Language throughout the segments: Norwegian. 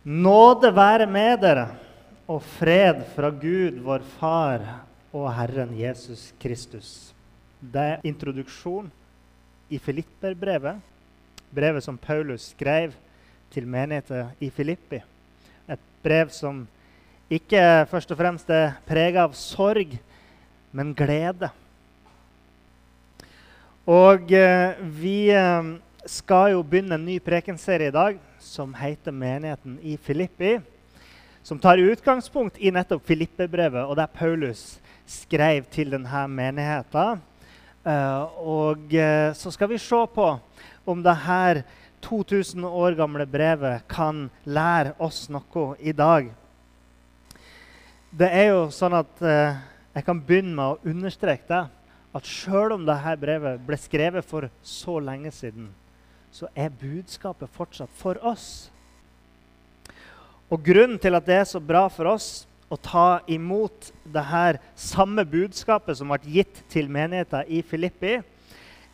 Nåde være med dere og fred fra Gud, vår Far og Herren Jesus Kristus. Det er introduksjon i Filipperbrevet, brevet som Paulus skrev til menigheten i Filippi. Et brev som ikke først og fremst er preget av sorg, men glede. Og eh, vi eh, skal jo begynne en ny prekenserie i dag som heter 'Menigheten i Filippi'. Som tar utgangspunkt i nettopp Filippe-brevet og der Paulus skrev til denne menigheten. Uh, og uh, så skal vi se på om dette 2000 år gamle brevet kan lære oss noe i dag. Det er jo sånn at uh, jeg kan begynne med å understreke det. At selv om dette brevet ble skrevet for så lenge siden, så er budskapet fortsatt for oss. Og Grunnen til at det er så bra for oss å ta imot det her samme budskapet som ble gitt til menigheten i Filippi,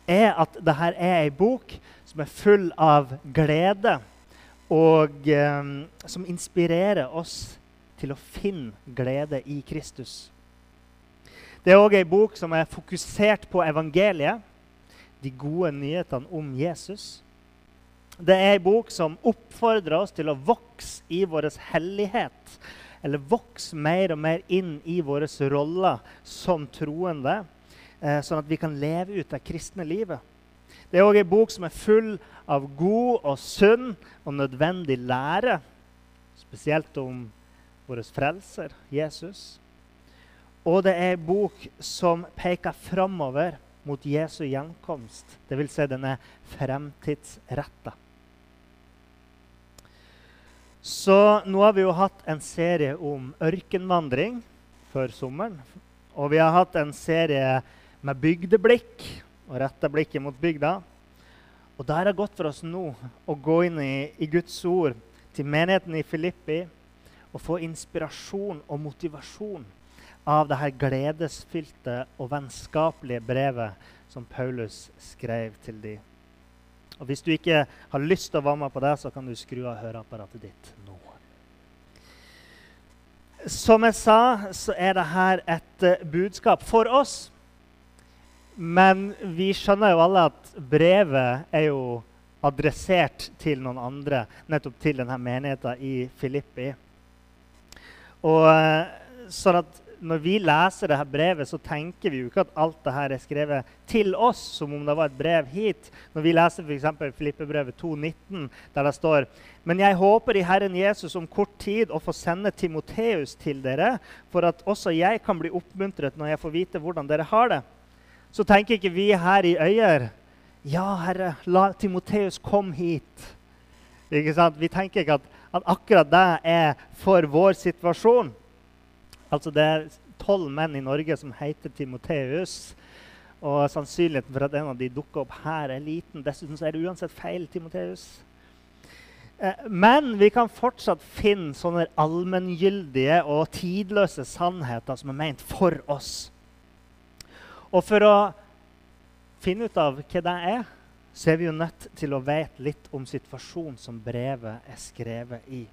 er at dette er ei bok som er full av glede, og eh, som inspirerer oss til å finne glede i Kristus. Det er òg ei bok som er fokusert på evangeliet, de gode nyhetene om Jesus. Det er ei bok som oppfordrer oss til å vokse i vår hellighet. Eller vokse mer og mer inn i våre roller som troende, eh, sånn at vi kan leve ut det kristne livet. Det er òg ei bok som er full av god og sunn og nødvendig lære. Spesielt om vår frelser, Jesus. Og det er ei bok som peker framover mot Jesu gjenkomst. Dvs. Si den er fremtidsretta. Så nå har vi jo hatt en serie om ørkenvandring før sommeren. Og vi har hatt en serie med bygdeblikk og retta blikket mot bygda. Og da er det godt for oss nå å gå inn i, i Guds ord til menigheten i Filippi og få inspirasjon og motivasjon av det her gledesfylte og vennskapelige brevet som Paulus skrev til dem. Og Hvis du ikke har lyst til å være med på det, så kan du skru av høreapparatet ditt nå. Som jeg sa, så er dette et uh, budskap for oss. Men vi skjønner jo alle at brevet er jo adressert til noen andre, nettopp til denne menigheten i Filippi. Og uh, sånn at når vi leser dette brevet, så tenker vi jo ikke at alt dette er skrevet til oss, som om det var et brev hit. Når vi leser f.eks. Filippebrevet 2,19, der det står Men jeg håper i Herren Jesus om kort tid å få sende Timoteus til dere, for at også jeg kan bli oppmuntret når jeg får vite hvordan dere har det. Så tenker ikke vi her i Øyer Ja, Herre, la Timoteus komme hit. Ikke sant? Vi tenker ikke at, at akkurat det er for vår situasjon. Altså Det er tolv menn i Norge som heter Timoteus. Og sannsynligheten for at en av de dukker opp her, er liten. Dessuten er det uansett feil Timoteus. Eh, men vi kan fortsatt finne sånne allmenngyldige og tidløse sannheter som er ment for oss. Og for å finne ut av hva det er, så er vi jo nødt til å vite litt om situasjonen som brevet er skrevet i.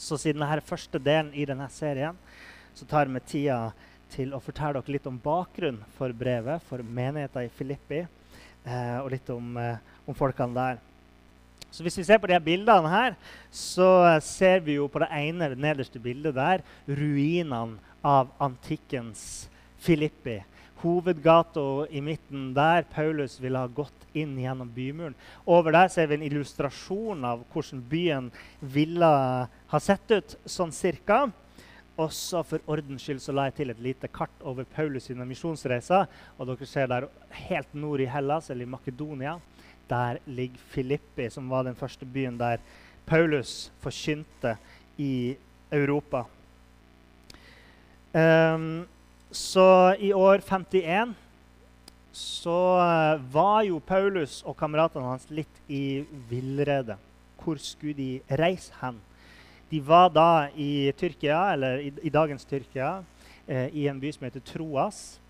Så siden dette er første delen i denne serien, så tar vi tida til å fortelle dere litt om bakgrunnen for brevet, for menigheten i Filippi, eh, og litt om, eh, om, folkene der. Så Hvis vi ser på de bildene her, så ser vi jo på det ene nederste bildet der ruinene av antikkens Filippi. Hovedgata i midten der Paulus ville ha gått inn gjennom bymuren. Over der ser vi en illustrasjon av hvordan byen ville ha sett ut sånn cirka. Også for ordens skyld så la jeg til et lite kart over Paulus sine misjonsreiser. Og dere ser der helt nord i Hellas, eller i Makedonia, der ligger Filippi, som var den første byen der Paulus forkynte i Europa. Um, så i år 51 så uh, var jo Paulus og kameratene hans litt i villrede. Hvor skulle de reise hen? De var da i Tyrkia, eller i, i dagens Tyrkia, eh, i en by som heter Troas.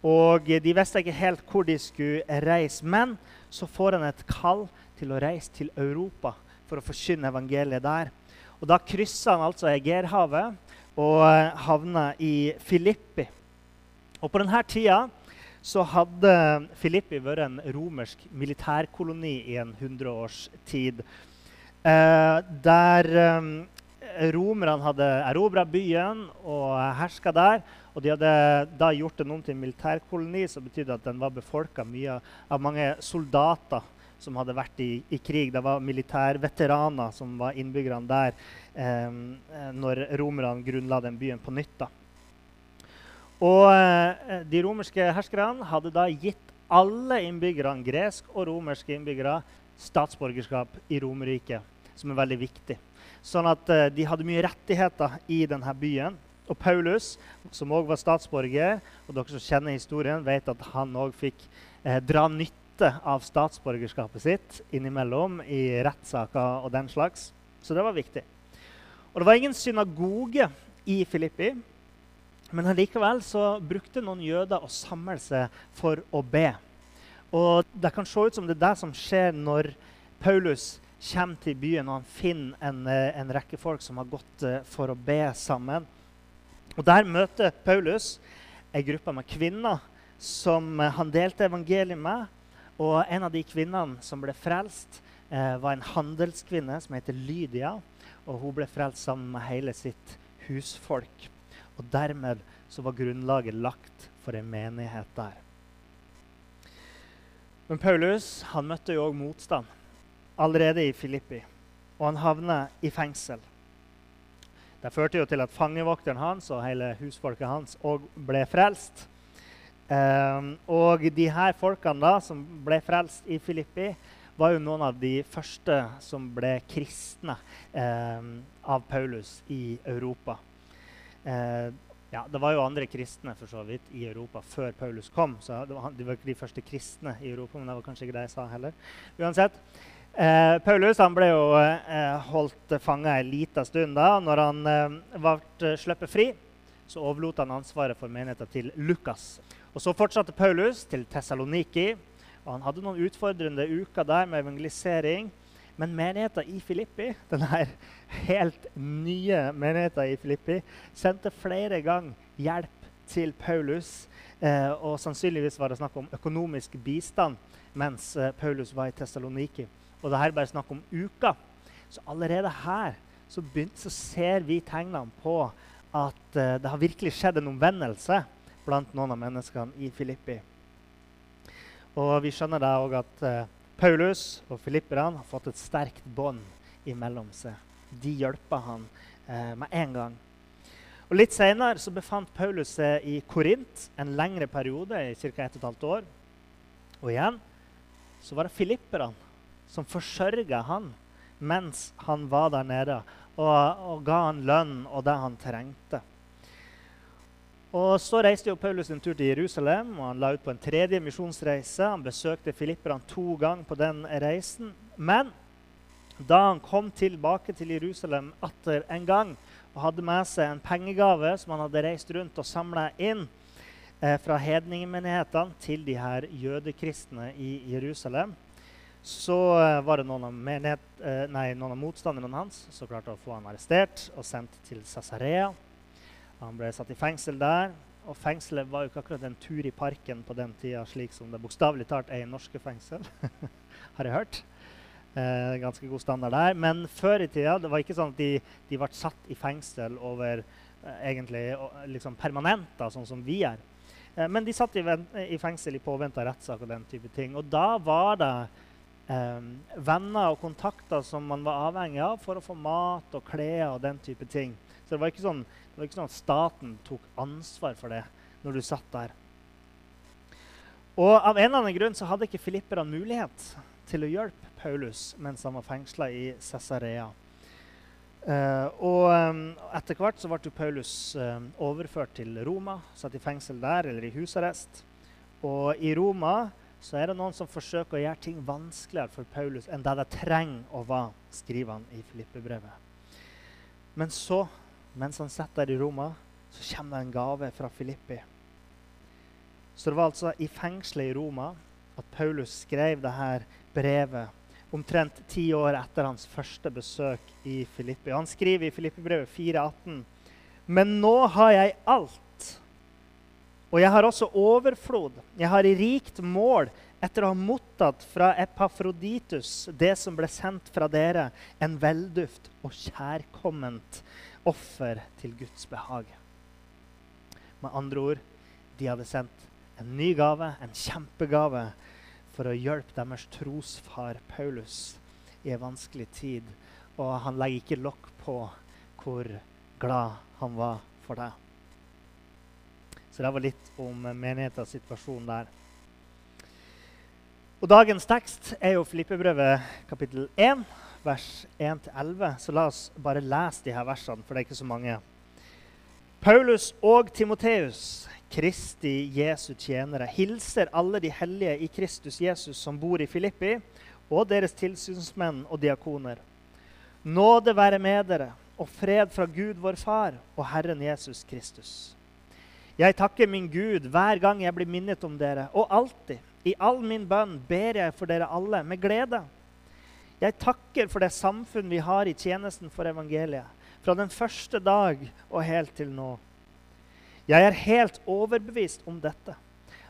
Og de visste ikke helt hvor de skulle reise. Men så får han et kall til å reise til Europa for å forkynne evangeliet der. Og Da krysser han altså Egerhavet og havner i Filippi. Og På denne tida så hadde Filippi vært en romersk militærkoloni i en hundreårstid. Eh, der eh, romerne hadde erobra byen og herska der. Og de hadde da gjort den om til en militærkoloni, som betydde at den var befolka av mange soldater som hadde vært i, i krig. Det var militærveteraner som var innbyggerne der eh, når romerne grunnla den byen på nytt. Da. Og eh, De romerske herskerne hadde da gitt alle innbyggerne, gresk og romerske innbyggere, statsborgerskap i Romerriket, som er veldig viktig. Sånn at eh, de hadde mye rettigheter i denne byen. Og Paulus, som òg var statsborger, og dere som kjenner historien, vet at han òg fikk eh, dra nytte av statsborgerskapet sitt innimellom i rettssaker og den slags. Så det var viktig. Og det var ingen synagoge i Filippi. Men likevel så brukte noen jøder å samle seg for å be. Og Det kan se ut som det er det som skjer når Paulus kommer til byen og han finner en, eh, en rekke folk som har gått eh, for å be sammen. Og Der møter Paulus ei gruppe med kvinner som eh, han delte evangeliet med, og en av de kvinnene som ble frelst, eh, var en handelskvinne som heter Lydia. Og hun ble frelst sammen med hele sitt husfolk. Og dermed så var grunnlaget lagt for en menighet der. Men Paulus han møtte jo òg motstand allerede i Filippi. Og han havner i fengsel. Det førte jo til at fangevokteren hans og hele husfolket hans òg ble frelst. Um, og de her folkene da, som ble frelst i Filippi, var jo noen av de første som ble kristne um, av Paulus i Europa. Uh, ja, Det var jo andre kristne for så vidt i Europa før Paulus kom. så det var, De var ikke de første kristne i Europa, men det var kanskje ikke det jeg sa heller. Uansett, uh, Paulus ble jo eh, holdt fanga en liten stund. da. Når han ble sluppet fri, så overlot han ansvaret for menigheten til Lukas. Og Så fortsatte Paulus til Tessaloniki. Han hadde noen utfordrende uker der med evangelisering. Men menigheten i Filippi, denne helt nye menigheten i Filippi, sendte flere ganger hjelp til Paulus. Eh, og sannsynligvis var det snakk om økonomisk bistand mens eh, Paulus var i Tessaloniki. Og det her er bare snakk om uker. Så allerede her så, begynt, så ser vi tegnene på at uh, det har virkelig skjedd en omvendelse blant noen av menneskene i Filippi. Og vi skjønner da òg at uh, Paulus og filipperne har fått et sterkt bånd imellom seg. De hjelper han uh, med en gang. Og Litt senere så befant Paulus seg i Korint en lengre periode, i ca. 1 12 år. Og igjen så var det filipperne som forsørga han mens han var der nede, og, og ga han lønn og det han trengte. Og Så reiste jo Paulus en tur til Jerusalem og han la ut på en tredje misjonsreise. Han besøkte filipperne to ganger på den reisen. Men da han kom tilbake til Jerusalem atter en gang og hadde med seg en pengegave som han hadde reist rundt og samla inn eh, fra hedningmenighetene til de her jødekristne i Jerusalem, så eh, var det noen av, menighet, eh, nei, noen av motstanderne hans som klarte å få han arrestert og sendt til Cesarea. Han ble satt i fengsel der. Og fengselet var jo ikke akkurat en tur i parken på den tida, slik som det bokstavelig talt er i norske fengsel. Har jeg hørt. Eh, ganske god standard der. Men før i tida det var ikke sånn at de, de ble satt i fengsel over eh, egentlig liksom permanent, da, sånn som vi er. Eh, men de satt i, i fengsel i påvente av rettssak og den type ting. Og da var det venner og kontakter som man var avhengig av for å få mat og klær og den type ting. Så det var ikke sånn det var ikke sånn at staten tok ansvar for det når du satt der. Og Av en eller annen grunn så hadde ikke filipperne mulighet til å hjelpe Paulus mens han var fengsla i Cesarea. Uh, og um, etter hvert så ble Paulus uh, overført til Roma, satt i fengsel der eller i husarrest. Og i Roma så er det noen som forsøker å gjøre ting vanskeligere for Paulus enn det det trenger å være, skriver han i Filippe-brevet. Men så, mens han sitter der i Roma, så kommer det en gave fra Filippi. Så det var altså i fengselet i Roma at Paulus skrev dette brevet omtrent ti år etter hans første besøk i Filippi. Han skriver i Filippibrevet 4,18.: Men nå har jeg alt, og jeg har også overflod. Jeg har i rikt mål etter å ha mottatt fra Epafroditus det som ble sendt fra dere, en velduft og kjærkomment offer til Guds behag. Med andre ord, de hadde sendt en ny gave, en kjempegave for å hjelpe deres trosfar Paulus i en vanskelig tid. Og han legger ikke lokk på hvor glad han var for det. Så det var litt om menighetens situasjon der. Og Dagens tekst er jo Filippebrevet kapittel 1, vers 1-11. Så la oss bare lese de her versene, for det er ikke så mange. Paulus og Timoteus, Kristi Jesu tjenere, hilser alle de hellige i Kristus Jesus som bor i Filippi, og deres tilsynsmenn og diakoner. Nåde være med dere og fred fra Gud vår Far og Herren Jesus Kristus. Jeg takker min Gud hver gang jeg blir minnet om dere, og alltid. I all min bønn ber jeg for dere alle med glede. Jeg takker for det samfunn vi har i tjenesten for evangeliet, fra den første dag og helt til nå. Jeg er helt overbevist om dette,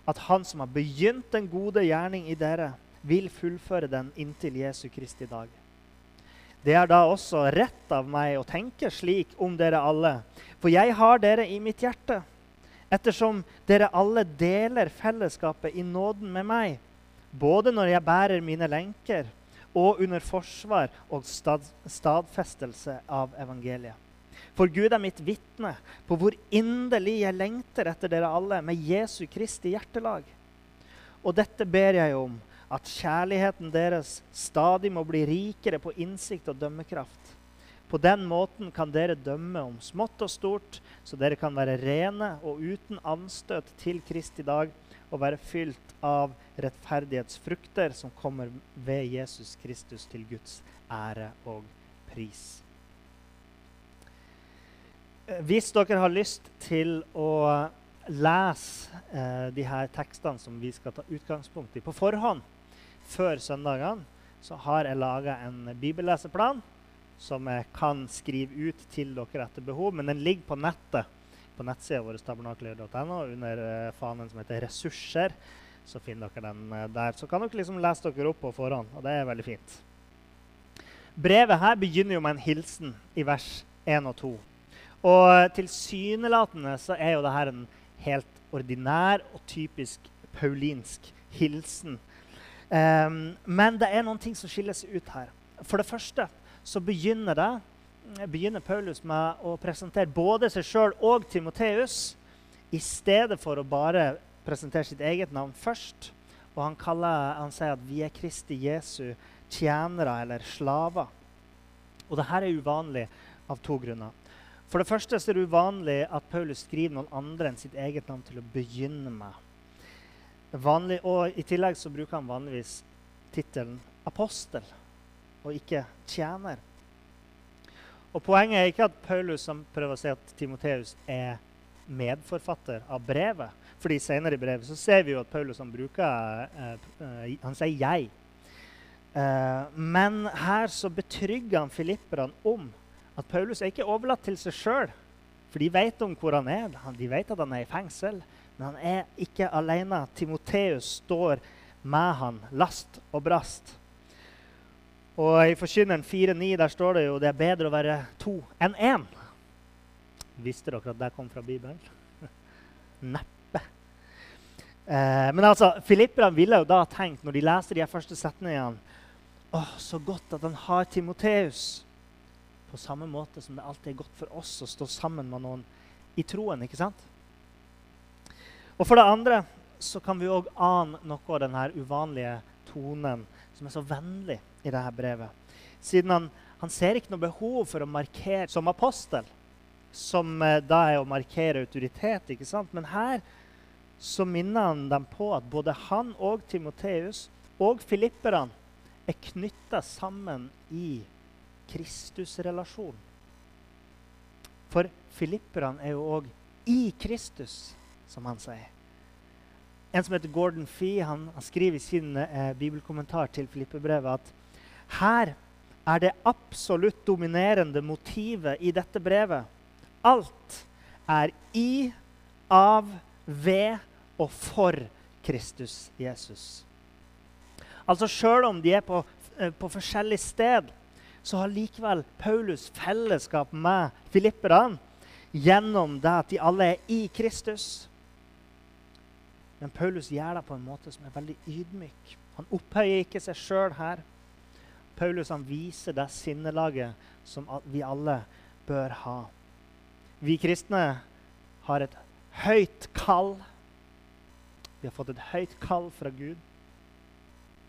at Han som har begynt den gode gjerning i dere, vil fullføre den inntil Jesu Kristi dag. Det er da også rett av meg å tenke slik om dere alle, for jeg har dere i mitt hjerte, ettersom dere alle deler fellesskapet i nåden med meg, både når jeg bærer mine lenker, og under forsvar og stad stadfestelse av evangeliet. For Gud er mitt vitne på hvor inderlig jeg lengter etter dere alle med Jesu Kristi hjertelag. Og dette ber jeg om, at kjærligheten deres stadig må bli rikere på innsikt og dømmekraft. På den måten kan dere dømme om smått og stort, så dere kan være rene og uten anstøt til Kristi dag og være fylt av rettferdighetsfrukter som kommer ved Jesus Kristus til Guds ære og pris. Eh, hvis dere har lyst til å lese eh, de her tekstene som vi skal ta utgangspunkt i på forhånd før søndagene, så har jeg laga en bibelleseplan som jeg kan skrive ut til dere etter behov. Men den ligger på nettet på nettsida vår tabernakler.no under eh, fanen som heter 'Ressurser'. Så finner dere den eh, der. Så kan dere liksom lese dere opp på forhånd, og det er veldig fint. Brevet her begynner jo med en hilsen i vers 1 og 2. Og tilsynelatende så er jo dette en helt ordinær og typisk paulinsk hilsen. Um, men det er noen ting som skiller seg ut her. For det første så begynner, det, begynner Paulus med å presentere både seg sjøl og Timoteus i stedet for å bare presentere sitt eget navn først. Og han, kaller, han sier at vi er Kristi Jesu tjenere eller slaver. Og dette er uvanlig av to grunner. For det første er det uvanlig at Paulus skriver noen andre enn sitt eget navn til å begynne med. Vanlig, og I tillegg så bruker han vanligvis tittelen apostel og ikke tjener. Og Poenget er ikke at Paulus som prøver å si at Timoteus er medforfatter av brevet. fordi Senere i brevet så ser vi jo at Paulus han bruker eh, Han sier 'jeg'. Eh, men her så betrygger han filipperne om at Paulus er ikke overlatt til seg sjøl. For de vet om hvor han er. De vet at han er i fengsel. Men han er ikke alene. Timoteus står med han, last og brast. Og I Forkynneren 4,9 der står det jo det er bedre å være to enn én. Visste dere at det kom fra Bibelen? Neppe. Eh, men altså, Filipperne ville jo da tenkt, når de leser de første setningene Å, så godt at han har Timoteus på samme måte som det alltid er godt for oss å stå sammen med noen i troen. ikke sant? Og for det andre så kan vi òg ane noe av denne uvanlige tonen som er så vennlig i dette brevet. Siden han, han ser ikke noe behov for å markere som apostel, som eh, da er å markere autoritet. ikke sant? Men her så minner han dem på at både han og Timoteus og filipperne er knytta sammen i Kristusrelasjon. For filipperne er jo òg i Kristus, som han sier. En som heter Gordon Fee, han, han skriver i sin eh, bibelkommentar til Filippe-brevet at her er det absolutt dominerende motivet i dette brevet. Alt er i, av, ved og for Kristus Jesus. Altså Sjøl om de er på, eh, på forskjellig sted, så har likevel Paulus fellesskap med filipperne gjennom det at de alle er i Kristus. Men Paulus gjør det på en måte som er veldig ydmyk. Han opphøyer ikke seg sjøl her. Paulus han viser det sinnelaget som vi alle bør ha. Vi kristne har et høyt kall. Vi har fått et høyt kall fra Gud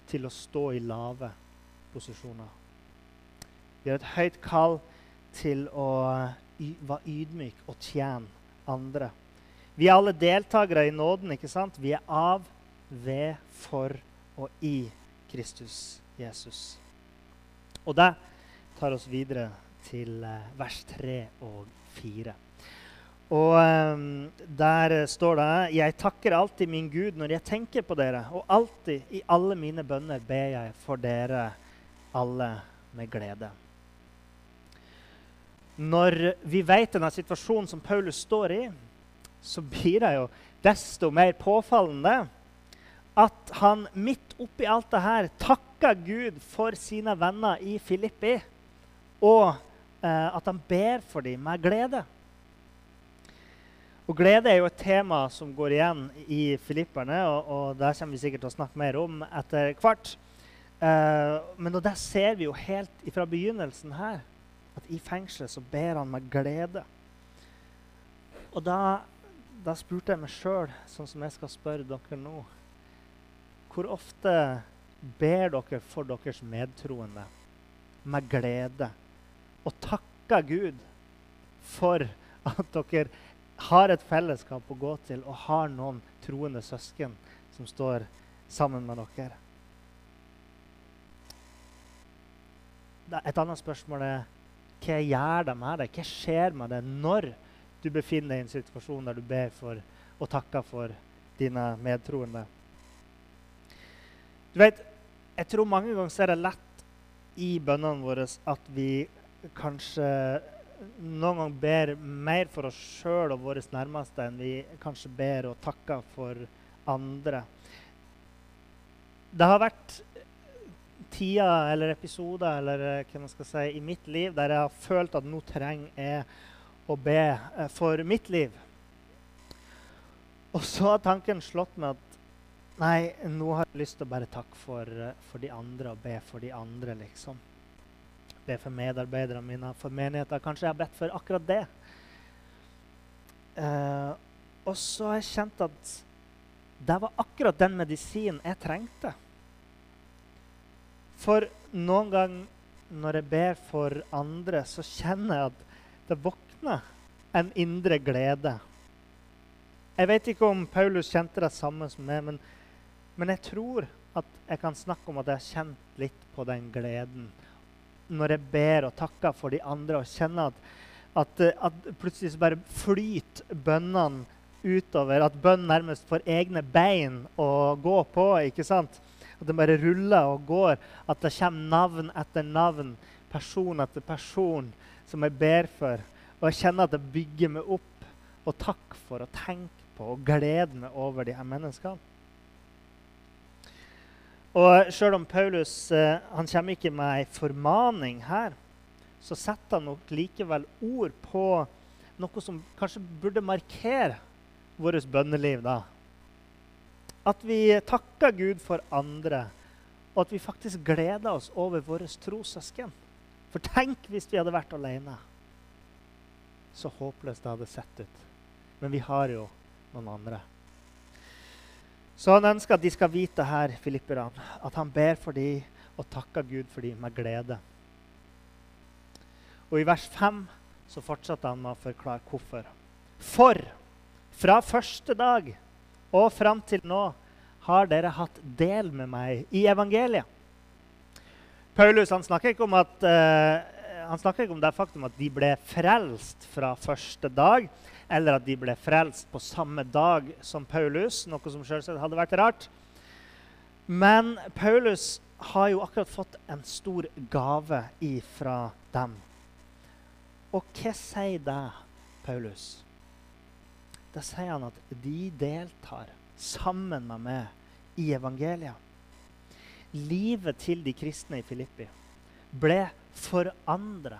til å stå i lave posisjoner. Vi har et høyt kall til å være ydmyk og tjene andre. Vi er alle deltakere i nåden. ikke sant? Vi er av, ved, for og i Kristus Jesus. Og det tar oss videre til eh, vers 3 og 4. Og um, der står det Jeg takker alltid min Gud når jeg tenker på dere, og alltid i alle mine bønner ber jeg for dere alle med glede. Når vi vet denne situasjonen som Paulus står i, så blir det jo desto mer påfallende at han midt oppi alt det her takker Gud for sine venner i Filippi, og eh, at han ber for dem med glede. Og Glede er jo et tema som går igjen i filipperne, og, og det kommer vi sikkert til å snakke mer om etter hvert. Eh, men det ser vi jo helt fra begynnelsen her, at i fengselet så ber han med glede. Og da da spurte jeg meg sjøl, sånn som jeg skal spørre dere nå Hvor ofte ber dere for deres medtroende med glede og takker Gud for at dere har et fellesskap å gå til og har noen troende søsken som står sammen med dere? Et annet spørsmål er hva gjør det med det? Hva skjer med det når du befinner deg i en situasjon der du ber for og takker for dine medtroende. Du vet, Jeg tror mange ganger så er det lett i bønnene våre at vi kanskje noen ganger ber mer for oss sjøl og våre nærmeste enn vi kanskje ber og takker for andre. Det har vært tider eller episoder eller, eh, hva man skal si, i mitt liv der jeg har følt at nå trenger jeg å be eh, for mitt liv. Og så har tanken slått meg at nei, nå har jeg lyst til å bare takke for, eh, for de andre og be for de andre, liksom. Be for medarbeiderne mine, for menigheter. Kanskje jeg har bedt for akkurat det. Uh, og så har jeg kjent at det var akkurat den medisinen jeg trengte. For noen gang når jeg ber for andre, så kjenner jeg at det vokser våkne en indre glede. Jeg vet ikke om Paulus kjente det samme som meg, men, men jeg tror at jeg kan snakke om at jeg har kjent litt på den gleden når jeg ber og takker for de andre og kjenner at, at, at plutselig så bare flyter bønnene utover. At bønn nærmest får egne bein å gå på. ikke sant? At den bare ruller og går. At det kommer navn etter navn, person etter person, som jeg ber for. Og jeg kjenner at det bygger meg opp. Og takk for å tenke på og glede meg over de her menneskene. Og sjøl om Paulus eh, han kommer ikke med ei formaning her, så setter han nok likevel ord på noe som kanskje burde markere vårt bønneliv. da. At vi takker Gud for andre, og at vi faktisk gleder oss over våre trossøsken. For tenk hvis vi hadde vært alene så håpløst det hadde sett ut. Men vi har jo noen andre. Så han ønsker at de skal vite her, filipperne, at han ber for dem, og takker Gud for dem med glede. Og i vers 5 så fortsetter han med å forklare hvorfor. For fra første dag og fram til nå har dere hatt del med meg i evangeliet. Paulus han snakker ikke om, at, uh, han snakker ikke om det faktum at de ble frelst fra første dag, eller at de ble frelst på samme dag som Paulus, noe som selvsagt hadde vært rart. Men Paulus har jo akkurat fått en stor gave ifra dem. Og hva sier det, Paulus? Da sier han at de deltar sammen med meg i evangeliet. Livet til de kristne i Filippi ble forandra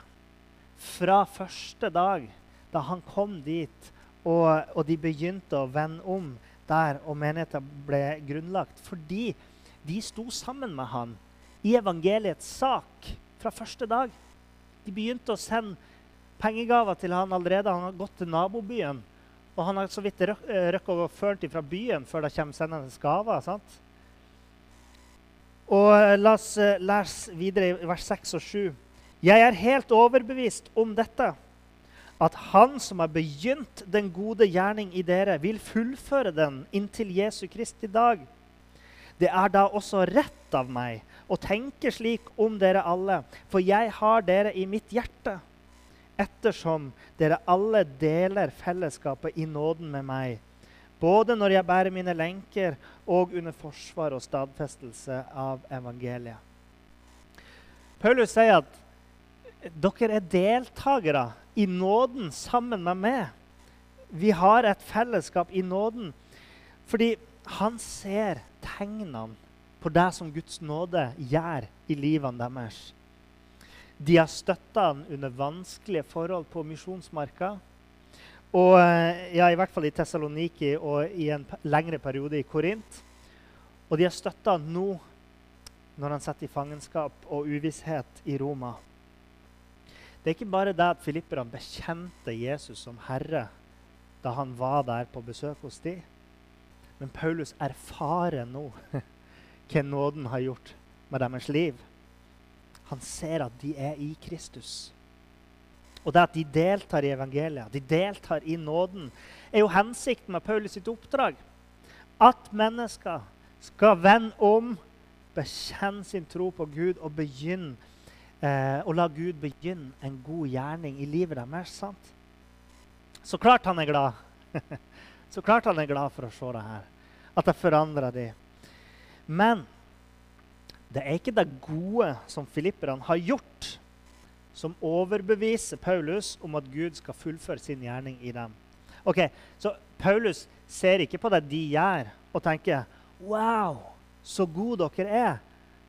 fra første dag da han kom dit og, og de begynte å vende om der og menigheten ble grunnlagt. Fordi de sto sammen med han i evangeliets sak fra første dag. De begynte å sende pengegaver til han allerede. Han har gått til nabobyen. Og han har så vidt røkket å ført fra byen før det kommer sendende gaver. sant? Og eh, La oss eh, lese videre i vers 6 og 7. Jeg er helt overbevist om dette, at Han som har begynt den gode gjerning i dere, vil fullføre den inntil Jesu Kristi dag. Det er da også rett av meg å tenke slik om dere alle, for jeg har dere i mitt hjerte, ettersom dere alle deler fellesskapet i nåden med meg, både når jeg bærer mine lenker, og under forsvar og stadfestelse av evangeliet. Paulus sier at dere er deltakere i nåden sammen med meg. Vi har et fellesskap i nåden. Fordi han ser tegnene på det som Guds nåde gjør i livene deres. De har støtta han under vanskelige forhold på misjonsmarka. Og eh, ja, i hvert fall i Tessaloniki og i en lengre periode i Korint. Og de har støtta nå når han sitter i fangenskap og uvisshet i Roma. Det er ikke bare det at filipperne bekjente Jesus som herre da han var der på besøk hos dem. Men Paulus erfarer nå hva nåden har gjort med deres liv. Han ser at de er i Kristus. Og det at de deltar i evangeliet, de deltar i nåden, er jo hensikten med Paulus sitt oppdrag. At mennesker skal vende om, bekjenne sin tro på Gud og begynne eh, og la Gud begynne en god gjerning i livet deres. sant? Så klart han er glad. Så klart han er glad for å se det her. At det forandrer de. Men det er ikke det gode som filipperne har gjort, som overbeviser Paulus om at Gud skal fullføre sin gjerning i dem. Ok, Så Paulus ser ikke på det de gjør, og tenker Wow, så gode dere er.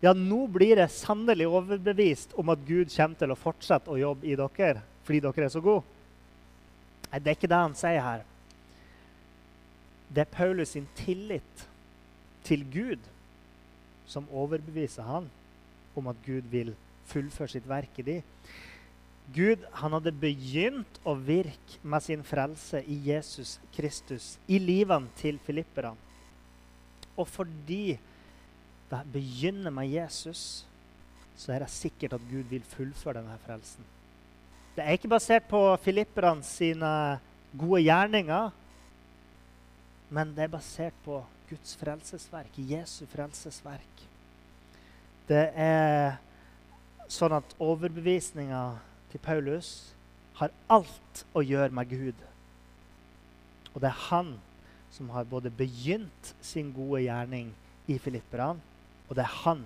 Ja, nå blir jeg sannelig overbevist om at Gud kommer til å fortsette å jobbe i dere fordi dere er så gode. Nei, det er ikke det han sier her det er Paulus sin tillit til Gud som overbeviser han om at Gud vil fullføre sitt verk i de. Gud han hadde begynt å virke med sin frelse i Jesus Kristus i livene til filipperne. Og fordi det begynner med Jesus, så er det sikkert at Gud vil fullføre denne frelsen. Det er ikke basert på filipperne sine gode gjerninger, men det er basert på Guds frelsesverk, Jesu frelsesverk. Det er sånn at overbevisninga til Paulus har alt å gjøre med Gud. Og det er han som har både begynt sin gode gjerning i filipperne, og det er han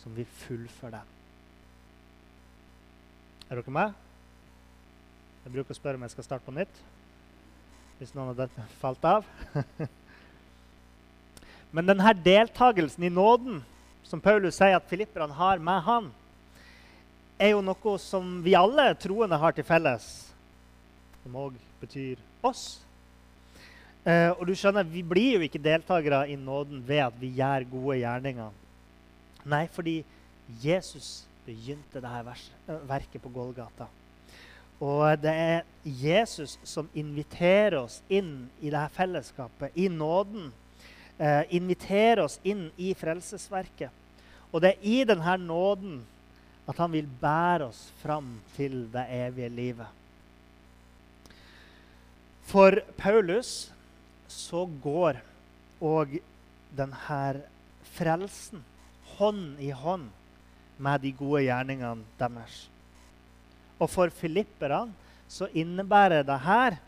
som vil fullføre den. Er dere med? Jeg bruker å spørre om jeg skal starte på nytt hvis noen av dette falt av. Men denne deltakelsen i nåden som Paulus sier at filipperne har med han, er jo noe som vi alle troende har til felles, som òg betyr oss. Eh, og du skjønner, Vi blir jo ikke deltakere i nåden ved at vi gjør gode gjerninger. Nei, fordi Jesus begynte dette verket på Golgata. Og det er Jesus som inviterer oss inn i dette fellesskapet, i nåden. Eh, inviterer oss inn i frelsesverket. Og det er i denne nåden at han vil bære oss fram til det evige livet. For Paulus så går og denne frelsen hånd i hånd med de gode gjerningene deres. Og for filipperne så innebærer det her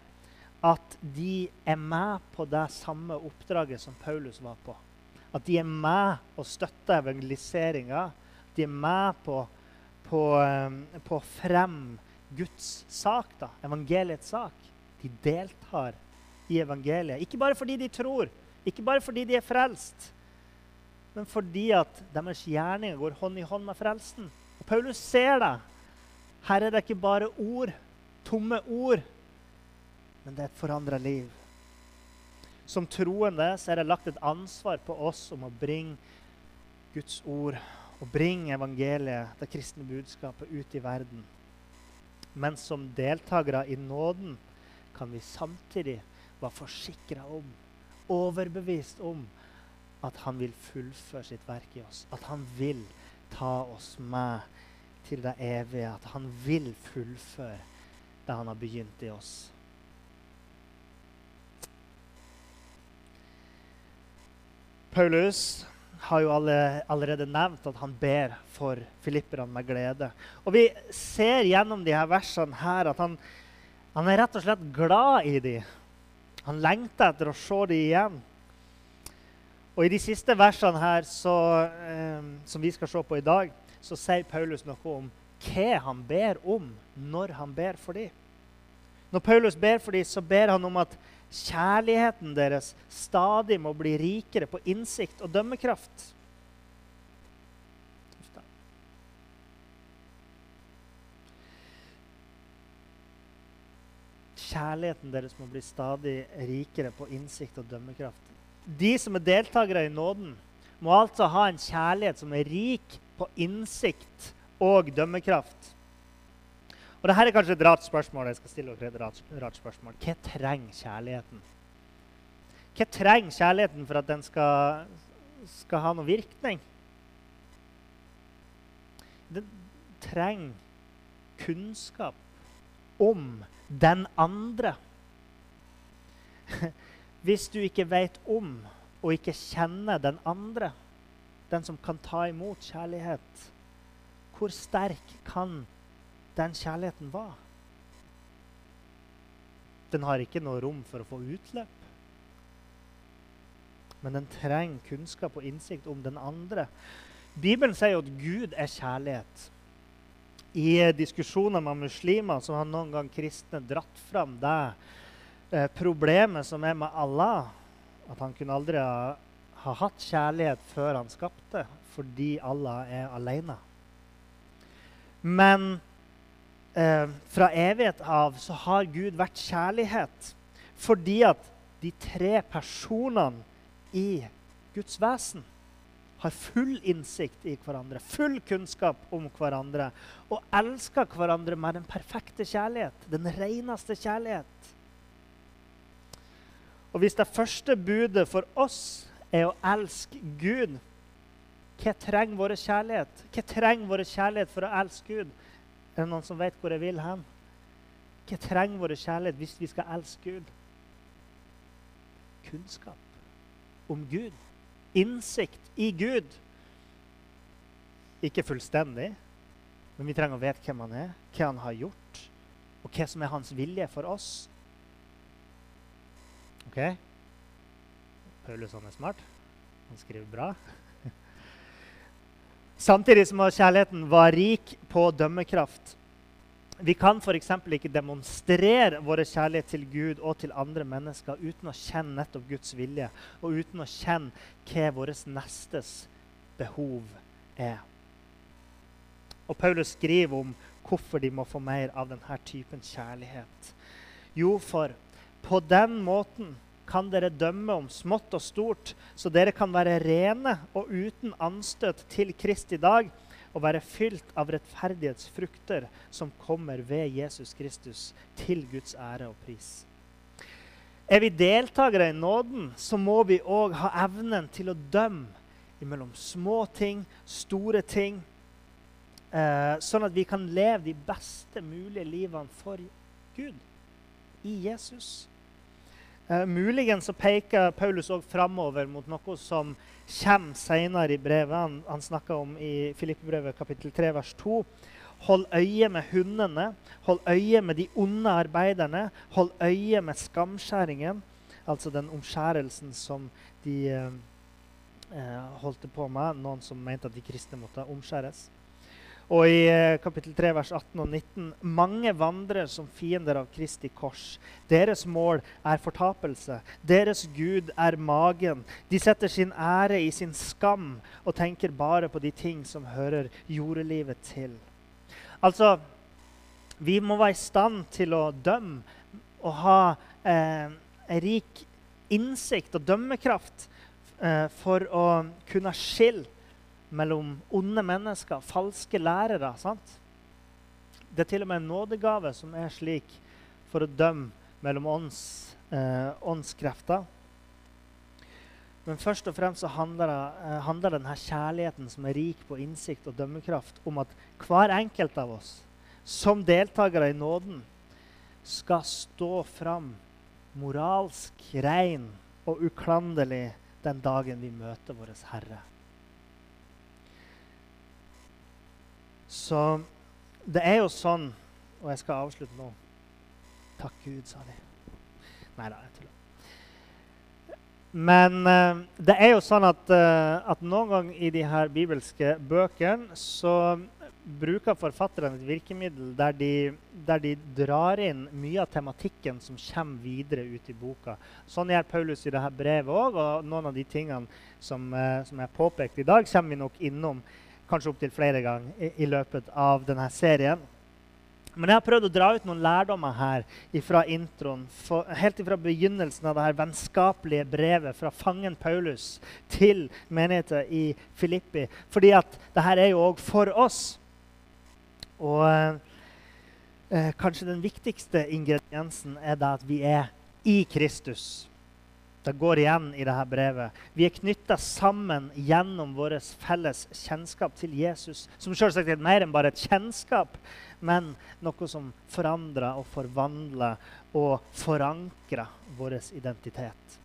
at de er med på det samme oppdraget som Paulus var på. At de er med og støtter evangeliseringa. De er med på, på, um, på å fremme Guds sak, da, evangeliets sak. De deltar i evangeliet. Ikke bare fordi de tror, ikke bare fordi de er frelst, men fordi at deres gjerninger går hånd i hånd med frelsen. Og Paulus ser det. Her er det ikke bare ord, tomme ord, men det er et forandra liv. Som troende så er det lagt et ansvar på oss om å bringe Guds ord og bringe evangeliet, det kristne budskapet, ut i verden. Men som deltakere i nåden kan vi samtidig være forsikra om, overbevist om, at han vil fullføre sitt verk i oss. At han vil ta oss med til det evige. At han vil fullføre det han har begynt i oss. Paulus har jo allerede nevnt at han ber for filipperne med glede. Og vi ser gjennom de her versene her at han, han er rett og slett glad i dem. Han lengter etter å se dem igjen. Og i de siste versene her så, eh, som vi skal se på i dag, så sier Paulus noe om hva han ber om når han ber for dem. Når Paulus ber for dem, så ber han om at kjærligheten deres stadig må bli rikere på innsikt og dømmekraft. Kjærligheten deres må bli stadig rikere på innsikt og dømmekraft. De som er deltakere i nåden, må altså ha en kjærlighet som er rik på innsikt og dømmekraft. Og dette er kanskje et rart spørsmål. jeg skal stille dere et rart, rart spørsmål. Hva trenger kjærligheten? Hva trenger kjærligheten for at den skal, skal ha noen virkning? Den trenger kunnskap om den andre. Hvis du ikke vet om og ikke kjenner den andre, den som kan ta imot kjærlighet, hvor sterk kan den kjærligheten var. Den har ikke noe rom for å få utløp. Men den trenger kunnskap og innsikt om den andre. Bibelen sier jo at Gud er kjærlighet. I diskusjoner med muslimer så har noen gang kristne dratt fram det eh, problemet som er med Allah. At han kunne aldri ha, ha hatt kjærlighet før han skapte, fordi Allah er alene. Men eh, fra evighet av så har Gud vært kjærlighet. Fordi at de tre personene i Guds vesen har full innsikt i hverandre, full kunnskap om hverandre og elsker hverandre med den perfekte kjærlighet, den reneste kjærlighet. Og hvis det første budet for oss er å elske Gud, hva trenger vår kjærlighet? Hva trenger vår kjærlighet for å elske Gud? Er det noen som vet hvor jeg vil hen? Hva trenger vår kjærlighet hvis vi skal elske Gud? Kunnskap om Gud. Innsikt i Gud. Ikke fullstendig, men vi trenger å vite hvem han er, hva han har gjort, og hva som er hans vilje for oss. OK? Paulus han er smart. Han skriver bra. Samtidig som kjærligheten var rik på dømmekraft. Vi kan f.eks. ikke demonstrere vår kjærlighet til Gud og til andre mennesker uten å kjenne nettopp Guds vilje og uten å kjenne hva vår nestes behov er. Og Paulus skriver om hvorfor de må få mer av denne typen kjærlighet. Jo, for på den måten kan dere dømme om smått og stort, så dere kan være rene og uten anstøt til Kristi dag og være fylt av rettferdighetsfrukter som kommer ved Jesus Kristus, til Guds ære og pris. Er vi deltakere i nåden, så må vi òg ha evnen til å dømme mellom små ting, store ting. Eh, sånn at vi kan leve de beste mulige livene for Gud i Jesus. Eh, muligens så peker Paulus òg framover mot noe som kommer senere i brevet. Han, han snakker om i Filippebrevet kapittel 3 vers 2. Hold øye med hundene, hold øye med de onde arbeiderne, hold øye med skamskjæringen, altså den omskjærelsen som de eh, eh holdt på med, noen som mente at de kristne måtte omskjæres. Og i eh, kapittel 3, vers 18 og 19.: Mange vandrer som fiender av Kristi kors. Deres mål er fortapelse. Deres gud er magen. De setter sin ære i sin skam og tenker bare på de ting som hører jordelivet til. Altså, vi må være i stand til å dømme og ha eh, rik innsikt og dømmekraft eh, for å kunne skille mellom onde mennesker, falske lærere. sant? Det er til og med en nådegave som er slik for å dømme mellom ånds, eh, åndskrefter. Men først og fremst så handler, eh, handler denne kjærligheten som er rik på innsikt og dømmekraft, om at hver enkelt av oss som deltakere i nåden skal stå fram moralsk rein og uklanderlig den dagen vi møter vår Herre. Så det er jo sånn Og jeg skal avslutte nå. Takk Gud, sa de. Nei da, jeg tuller. Men uh, det er jo sånn at, uh, at noen ganger i de her bibelske bøkene så bruker forfatterne et virkemiddel der de, der de, drar inn mye av tematikken som kommer videre ut i boka. Sånn gjør Paulus i dette brevet òg, og noen av de tingene som, uh, som er påpekt i dag, kommer vi nok innom kanskje opptil flere ganger i, i, løpet av denne serien. Men jeg har prøvd å dra ut noen lærdommer her fra introen. For, helt fra begynnelsen av det her vennskapelige brevet fra fangen Paulus til menigheten i Filippi. Fordi at det her er jo òg for oss. Og eh, kanskje den viktigste ingrediensen er da at vi er i Kristus. Det går igjen i dette brevet. Vi er knytta sammen gjennom vår felles kjennskap til Jesus. Som selvsagt er mer enn bare et kjennskap, men noe som forandrer og forvandler og forankrer vår identitet.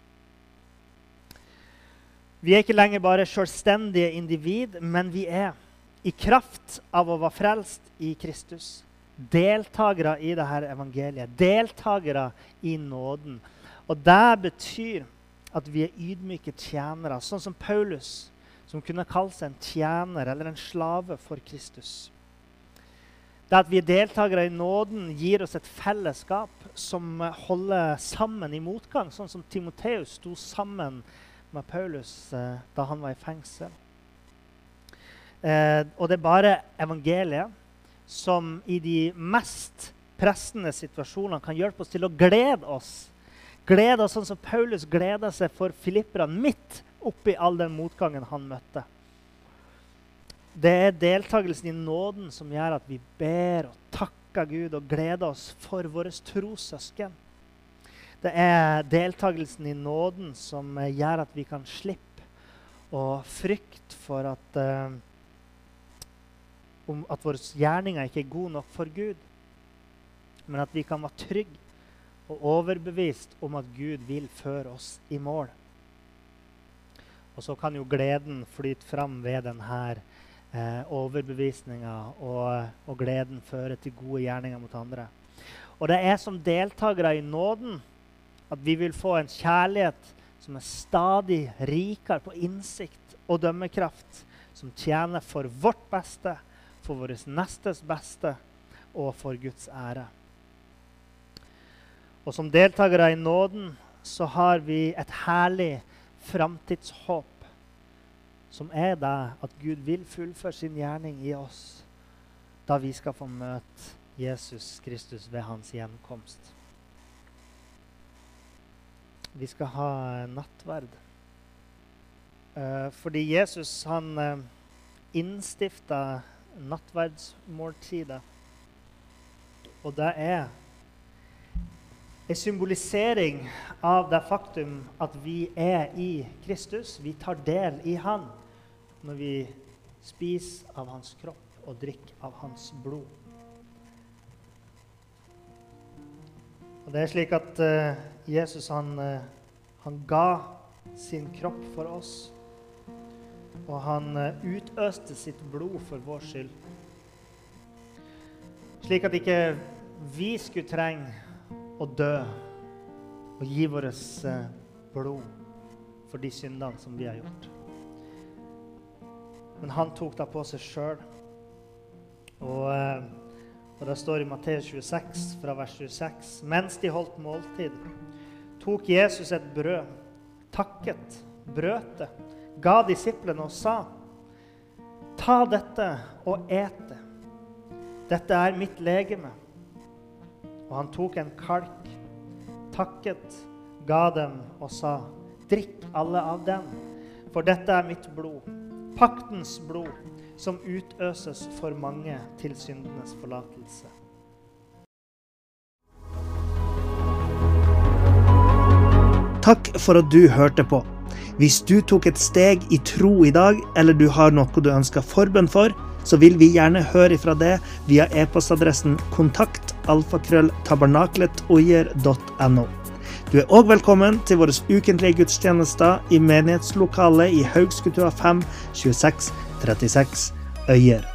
Vi er ikke lenger bare selvstendige individ, men vi er, i kraft av å være frelst i Kristus, deltakere i dette evangeliet. Deltakere i nåden. Og det betyr at vi er ydmyke tjenere, sånn som Paulus, som kunne kalle seg en tjener eller en slave for Kristus. Det at vi er deltakere i nåden, gir oss et fellesskap som holder sammen i motgang, sånn som Timoteus sto sammen med Paulus eh, da han var i fengsel. Eh, og det er bare evangeliet som i de mest pressende situasjonene kan hjelpe oss til å glede oss Gleda sånn som Paulus gleda seg for filipperne midt oppi all den motgangen han møtte. Det er deltakelsen i nåden som gjør at vi ber og takker Gud og gleder oss for våre trossøsken. Det er deltakelsen i nåden som gjør at vi kan slippe å frykte for at, uh, at våre gjerninger ikke er gode nok for Gud, men at vi kan være trygge og overbevist om at Gud vil føre oss i mål. Og så kan jo gleden flyte fram ved denne eh, overbevisninga, og, og, gleden føre til gode gjerninger mot andre. Og det er som deltakere i nåden at vi vil få en kjærlighet som er stadig rikere på innsikt og dømmekraft, som tjener for vårt beste, for vår nestes beste og for Guds ære. Og som deltakere i nåden så har vi et herlig framtidshåp, som er det at Gud vil fullføre sin gjerning i oss da vi skal få møte Jesus Kristus ved hans gjenkomst. Vi skal ha nattverd. Uh, fordi Jesus han uh, innstifta nattverdsmåltidet. Og det er en symbolisering av det faktum at vi er i Kristus. Vi tar del i Han. når vi spiser av hans kropp og drikker av hans blod. Og det er slik at uh, Jesus han, uh, han, ga sin kropp for oss. Og han uh, utøste sitt blod for vår skyld. Slik at ikke vi skulle trenge å dø og gi vårt blod for de syndene som vi har gjort. Men han tok det på seg sjøl. Og og Det står i Matteus 26, fra vers 26. Mens de holdt måltid, tok Jesus et brød, takket, brøt det, ga disiplene og sa:" Ta dette og et det. Dette er mitt legeme. Og han tok en kalk, takket, ga dem og sa:" Drikk alle av den, for dette er mitt blod, paktens blod som utøses for mange til syndenes forlatelse. Takk for at du hørte på. Hvis du tok et steg i tro i dag, eller du har noe du ønsker forbønn for, så vil vi gjerne høre ifra det via e-postadressen kontakt alfakrølltabernakletOier.no. Du er òg velkommen til våre ukentlige gudstjenester i menighetslokalet i Haugskutua 5 26 36 øyer.